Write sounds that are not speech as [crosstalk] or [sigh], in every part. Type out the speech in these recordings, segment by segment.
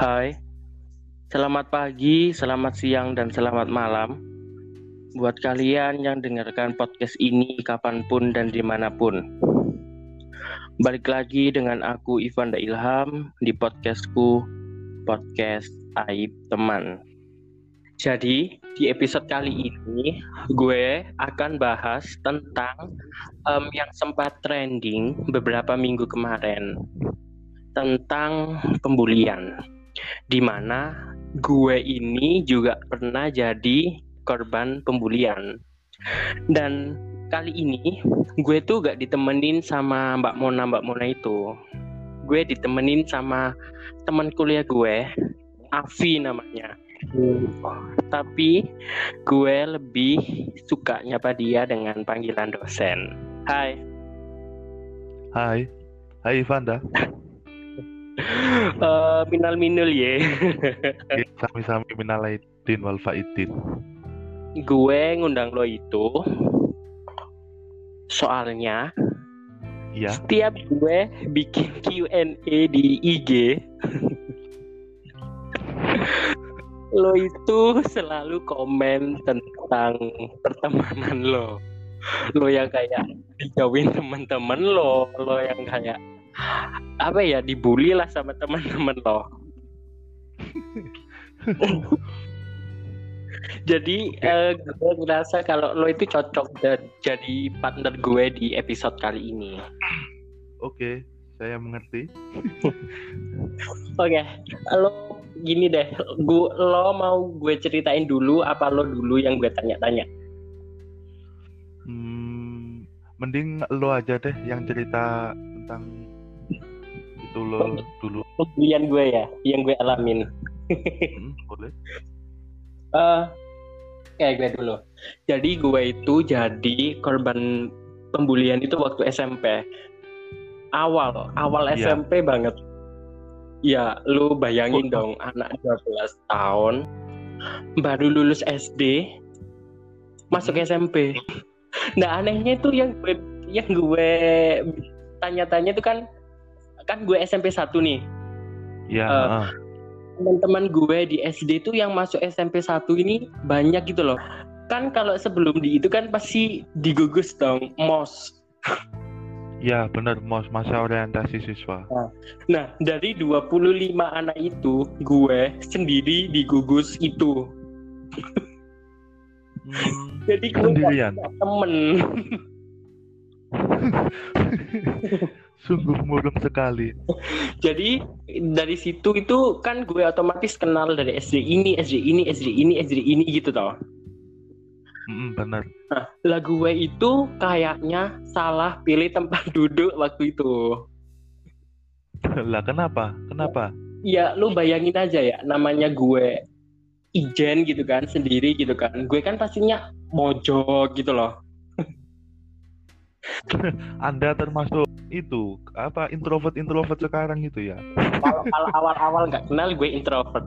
Hai, selamat pagi, selamat siang, dan selamat malam buat kalian yang dengarkan podcast ini kapan pun dan di mana pun. Balik lagi dengan aku Ivan Da Ilham di podcastku, podcast Aib Teman. Jadi di episode kali ini gue akan bahas tentang um, yang sempat trending beberapa minggu kemarin tentang pembulian di mana gue ini juga pernah jadi korban pembulian dan kali ini gue tuh gak ditemenin sama Mbak Mona Mbak Mona itu gue ditemenin sama teman kuliah gue Avi namanya tapi gue lebih suka nyapa dia dengan panggilan dosen. Hai. Hai. Hai Ivanda. [laughs] uh, minal minul ye. [laughs] Sami-sami minal aidin wal faidin. Gue ngundang lo itu soalnya ya. setiap gue bikin Q&A di IG [laughs] lo itu selalu komen tentang pertemanan lo lo yang kayak dijauhin teman-teman lo lo yang kayak apa ya dibully lah sama teman-teman lo jadi uh, gue ngerasa kalau lo itu cocok dan jadi partner gue di episode kali ini oke saya mengerti oke okay. lo gini deh, gua lo mau gue ceritain dulu apa lo dulu yang gue tanya-tanya? Hmm, mending lo aja deh yang cerita tentang lo dulu. Pembelian gue ya, yang gue alamin. hmm, [laughs] boleh. Uh, kayak gue dulu. Jadi gue itu jadi korban pembulian itu waktu SMP. Awal, awal yeah. SMP banget Ya, lu bayangin oh. dong anak 12 tahun baru lulus SD masuk hmm. SMP. Nah, anehnya itu yang gue yang gue tanya-tanya itu kan kan gue SMP 1 nih. Iya, uh, Teman-teman gue di SD itu yang masuk SMP 1 ini banyak gitu loh. Kan kalau sebelum di itu kan pasti digugus dong, MOS. Ya benar mos masa orientasi siswa. Nah, nah dari 25 anak itu gue sendiri di gugus itu. Hmm, Jadi gue sendirian. temen. [laughs] Sungguh murung sekali. Jadi dari situ itu kan gue otomatis kenal dari SD ini, SD ini, SD ini, SD ini gitu tau. Mm, benar. Nah, lagu gue itu kayaknya salah pilih tempat [laughs] duduk waktu itu. lah kenapa? Kenapa? Ya lu bayangin aja ya, namanya gue Ijen gitu kan, sendiri gitu kan. Gue kan pastinya mojok gitu loh. [laughs] Anda termasuk itu apa introvert introvert sekarang itu ya? Awal-awal nggak kenal gue introvert.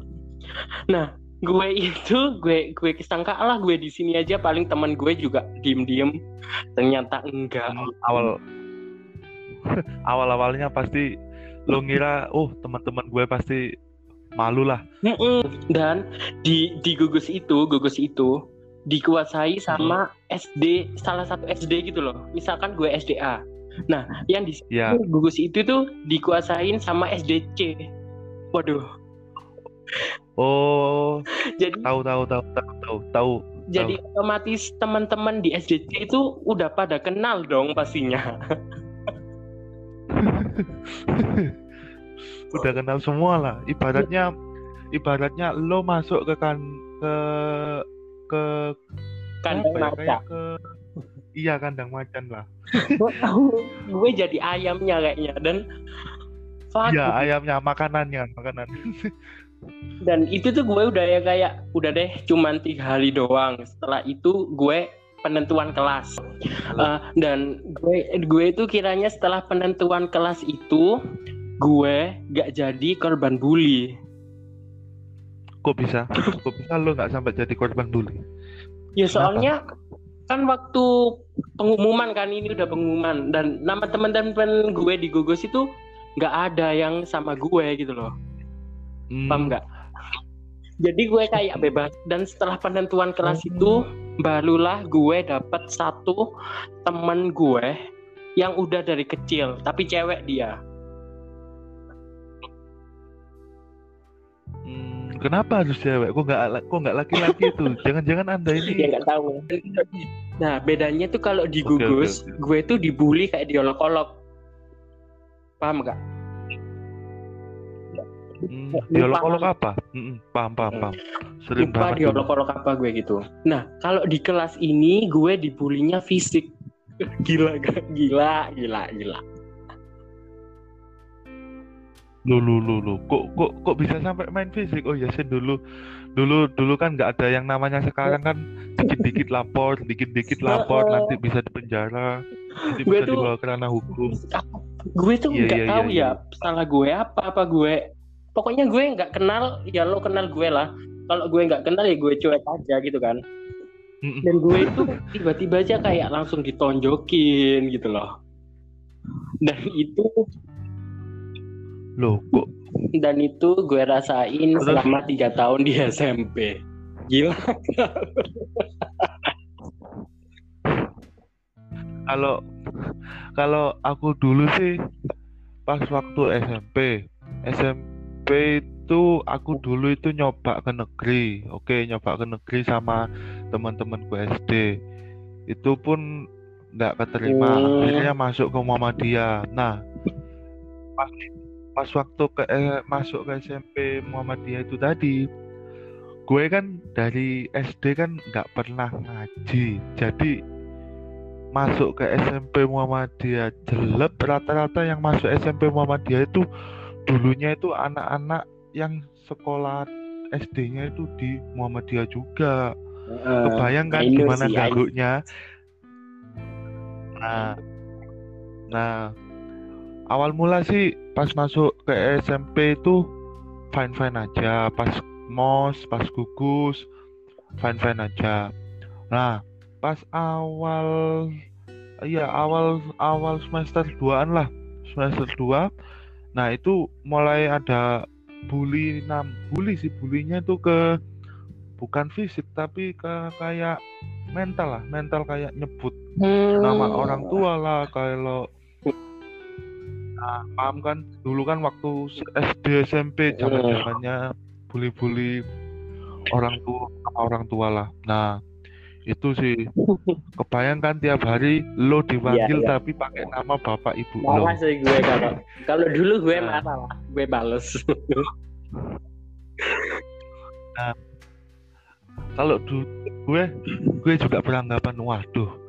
Nah, gue itu gue gue kesangka lah gue di sini aja paling teman gue juga diem diem ternyata enggak. Awal [laughs] awal. Awalnya pasti lo ngira oh teman-teman gue pasti malu lah. Dan di di gugus itu gugus itu dikuasai sama hmm. SD salah satu SD gitu loh. Misalkan gue SDA nah yang di ya. gugus itu tuh dikuasain sama SDC waduh Oh, [laughs] jadi tahu tahu tahu tahu tahu tahu. Jadi tahu. otomatis teman-teman di SDC itu udah pada kenal dong pastinya. [laughs] udah kenal semua lah. Ibaratnya ibaratnya lo masuk ke kan ke ke kandang ya, ke iya kandang macan lah. gue jadi ayamnya kayaknya dan Iya ayamnya makanannya makanan. [laughs] dan itu tuh gue udah ya kayak udah deh cuman tiga hari doang. Setelah itu gue penentuan kelas. Uh, dan gue gue itu kiranya setelah penentuan kelas itu gue gak jadi korban bully. Kok bisa? Kok bisa lo nggak sampai jadi korban bully? Ya soalnya kan waktu pengumuman kan ini udah pengumuman. Dan nama teman-teman gue di gugus itu nggak ada yang sama gue gitu loh. Hmm. paham nggak? Jadi gue kayak bebas. Dan setelah penentuan kelas itu barulah gue dapet satu temen gue yang udah dari kecil tapi cewek dia kenapa harus cewek? Kok nggak kok nggak laki-laki itu? [laughs] Jangan-jangan anda ya ini nggak tahu nah bedanya tuh kalau di Oke, oke, gugus oke. gue tuh dibully kayak diolok-olok paham nggak hmm, dialog-alog apa? Hmm, paham paham paham. Sering lupa diolok-olok apa gue gitu nah kalau di kelas ini gue dibulinya fisik [laughs] gila gak? gila gila gila Lu lu lu lu. Kok kok kok bisa sampai main fisik? Oh ya sih dulu dulu dulu kan nggak ada yang namanya sekarang kan dikit-dikit lapor, dikit-dikit lapor nanti bisa dipenjara, nanti Gue bisa tuh- dibawa ke ranah hukum. gue tuh Iya, nggak iya, tahu iya, ya salah gue apa apa gue pokoknya gue nggak kenal ya lo kenal gue lah. Kalau gue nggak kenal ya gue cuek aja gitu kan. Dan gue itu tiba-tiba aja kayak langsung ditonjokin gitu loh. Dan itu Loh, kok? Dan itu gue rasain Terus? selama tiga tahun di SMP gila. Kalau kalau aku dulu sih pas waktu SMP SMP itu aku dulu itu nyoba ke negeri oke nyoba ke negeri sama teman-temanku SD itu pun nggak keterima. Hmm. akhirnya masuk ke Muhammadiyah. Nah pas pas waktu ke eh, masuk ke SMP Muhammadiyah itu tadi gue kan dari SD kan nggak pernah ngaji. Jadi masuk ke SMP Muhammadiyah jelek rata-rata yang masuk SMP Muhammadiyah itu dulunya itu anak-anak yang sekolah SD-nya itu di Muhammadiyah juga. Kebayang kan know gimana gaguknya nah nah awal mula sih pas masuk ke SMP itu fine fine aja. Pas mos pas gugus fine fine aja. Nah pas awal iya awal awal semester 2an lah. Semester 2 nah itu mulai ada bully nam bully sih bulinya itu ke bukan fisik tapi ke kayak mental lah. Mental kayak nyebut Hmm. nama orang tua lah. Kalau nah, paham kan? Dulu kan waktu SD SMP zaman zamannya bully-bully orang tua orang tua lah. Nah itu sih. [laughs] Kebayang kan tiap hari lo dipanggil Iya, iya. tapi pakai nama bapak ibu lo. Sih gue kalau kalau dulu gue Nah. marah lah gue bales. Kalau dulu gue gue juga beranggapan waduh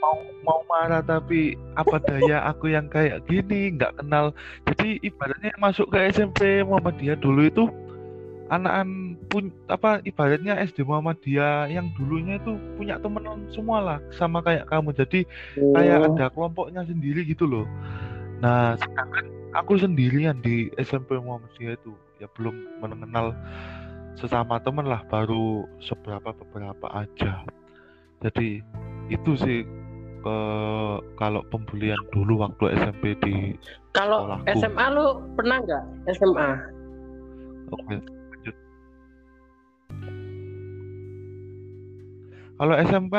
mau mau marah tapi apa daya aku yang kayak gini nggak kenal. Jadi ibaratnya masuk ke SMP Muhammadiyah dulu itu anak-an pun apa ibaratnya SD Muhammadiyah yang dulunya itu punya temenan semua lah sama kayak kamu. Jadi kayak ada kelompoknya sendiri gitu loh. Nah sedangkan aku sendirian di SMP Muhammadiyah itu ya belum mengenal sesama temen lah baru seberapa beberapa aja. Jadi itu sih ke kalau pembulian dulu waktu SMP di kalau sekolahku. SMA lu pernah nggak? SMA oke lanjut. Kalau SMK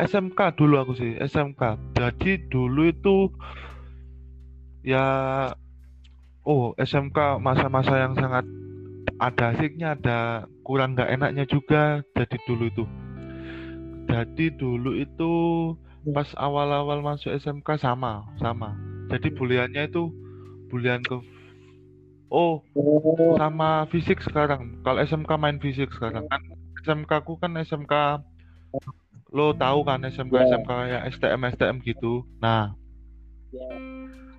SMK dulu aku sih SMK jadi dulu itu ya oh SMK masa-masa yang sangat ada asiknya ada kurang nggak enaknya juga jadi dulu itu. Jadi dulu itu pas awal-awal masuk SMK sama sama jadi buliannya itu bulian ke oh Oh, sama fisik sekarang. Kalau SMK main fisik sekarang kan SMK ku kan SMK lo tahu kan SMK Ya. SMK kayak STM STM gitu. Nah, Ya.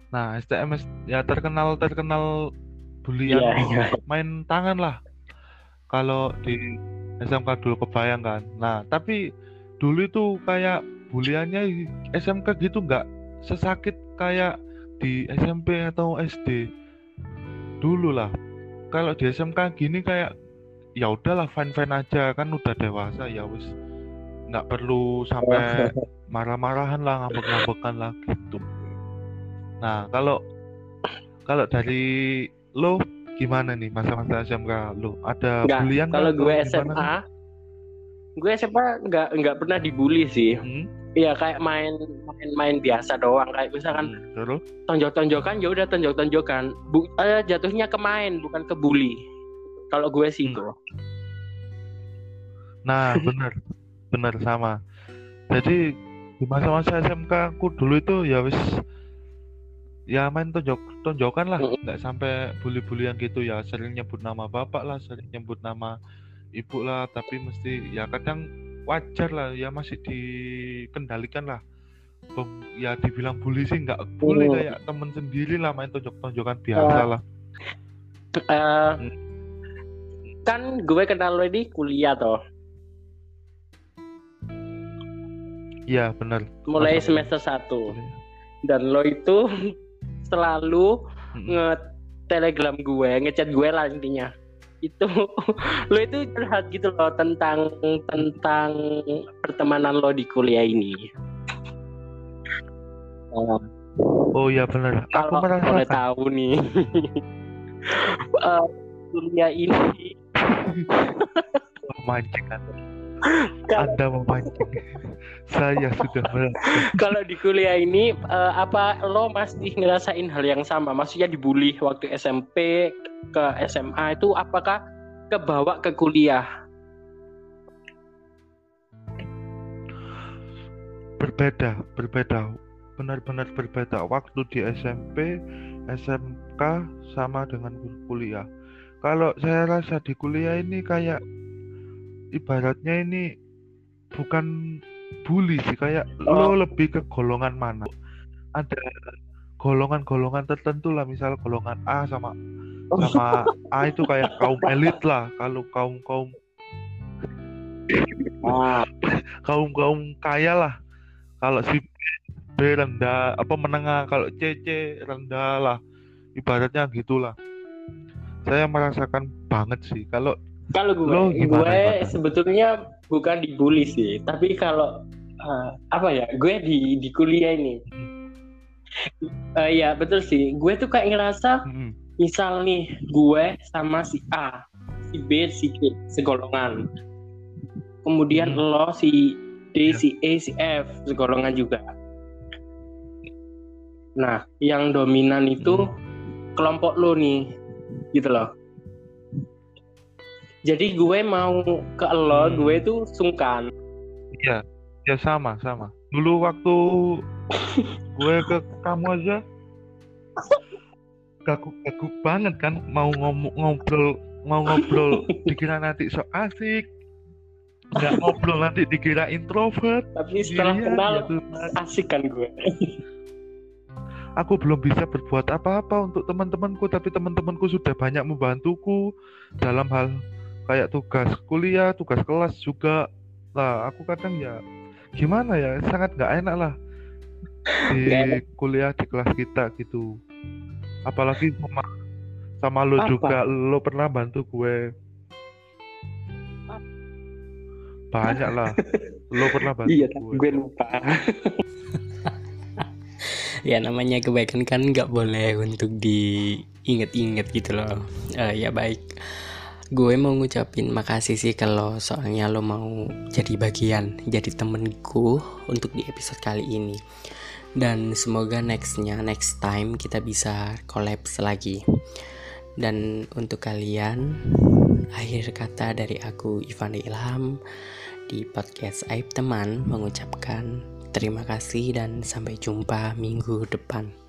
nah STM ya terkenal terkenal bulian iya main tangan lah. Kalau di SMK dulu kebayang kan. Nah, tapi dulu itu kayak buliannya SMK gitu nggak sesakit kayak di SMP atau SD dulu lah. Kalau di SMK gini kayak ya udahlah fine fine aja kan udah dewasa ya wis nggak perlu sampai [laughs] marah-marahan lah ngambek-ngambekan lah gitu. Nah kalau kalau dari lo gimana nih masa-masa SMK lu? Ada Nggak, bulian kalau gue SMA nih? gue SMA nggak nggak pernah dibully sih Hmm? Iya kayak main main main biasa doang. Kayak misalkan Hmm, tonjok-tonjokan ya udah tonjok-tonjokan. Bu, eh, jatuhnya ke main bukan ke bully. Kalau gue sih Hmm. Nah, [laughs] bener, bener sama. Jadi di masa-masa SMK aku dulu itu ya wis ya main tonjok tonjokan lah, nggak sampai bully-bulian gitu. Ya. Sering nyebut nama bapak lah, sering nyebut nama ibu lah, tapi mesti ya kadang wajar lah, ya masih dikendalikan lah. Ya dibilang bully sih nggak bully Mm. kayak temen sendiri lah main tonjok-tonjokan biasa lah. Eh, kan gue kenal lo ini kuliah toh Iya bener. mulai Masa- semester 1 dan lo itu [laughs] selalu Mm-mm. nge telegram gue ngechat gue lah intinya itu [laughs] lo itu curhat gitu loh tentang tentang pertemanan lo di kuliah ini Oh, Oh iya bener. Aku merasakan. tahu nih [laughs] eh, kuliah ini [laughs] memancing kan. Anda memancing. Saya sudah merasakan. kalau di kuliah ini eh, apa lo masih ngerasain hal yang sama maksudnya dibully waktu SMP ke SMA itu apakah kebawa ke kuliah Berbeda, berbeda. Benar-benar berbeda. Waktu di SMP, SMK sama dengan kul- kuliah. Kalau saya rasa di kuliah ini kayak ibaratnya ini bukan bully sih, kayak lo lebih ke golongan mana. Ada golongan-golongan tertentu lah, misal golongan A sama sama A itu kayak kaum elit lah. Kalau kaum kaum Ah, kaum kaum kaya lah. Kalau si B rendah apa menengah, kalau C C rendah lah. Ibaratnya gitulah. Saya merasakan banget sih. Kalau kalau gue gimana, gue gimana? sebetulnya bukan dibully sih tapi kalau eh, apa ya gue di di kuliah ini. Eh, ya betul sih. Gue tuh kayak ngerasa mm, misal nih gue sama si A si B si C segolongan. Kemudian Hmm. lo si D Ya. si E si F segolongan juga. Nah yang dominan itu kelompok lo nih gitu loh jadi gue mau ke lo Hmm. gue tuh sungkan ya sama sama. Dulu waktu [laughs] gue ke kamu aja gaguk-gaguk banget kan mau ngomong ngobrol mau ngobrol [laughs] dikira nanti sok asik nggak ngobrol nanti dikira introvert tapi setelah Iya, kenal ya Tuhan. asik kan gue [laughs] aku belum bisa berbuat apa-apa untuk teman-temanku tapi teman-temanku sudah banyak membantuku dalam hal kayak tugas kuliah tugas kelas juga. Lah aku kadang ya gimana ya sangat nggak enak lah di enak. kuliah di kelas kita gitu. Apalagi sama sama lo Apa? juga lo pernah bantu gue. Banyak lah. [laughs] Lo pernah bantu iya gue. gue lupa. [laughs] Ya namanya kebaikan kan nggak boleh untuk diinget-inget gitu loh. Eh, ya baik gue mau ngucapin makasih sih kalau soalnya lo mau jadi bagian jadi temenku untuk di episode kali ini dan semoga nextnya next time kita bisa collabs lagi dan untuk kalian akhir kata dari aku Ivan Ilham di podcast Aib Teman mengucapkan Terima kasih dan sampai jumpa minggu depan.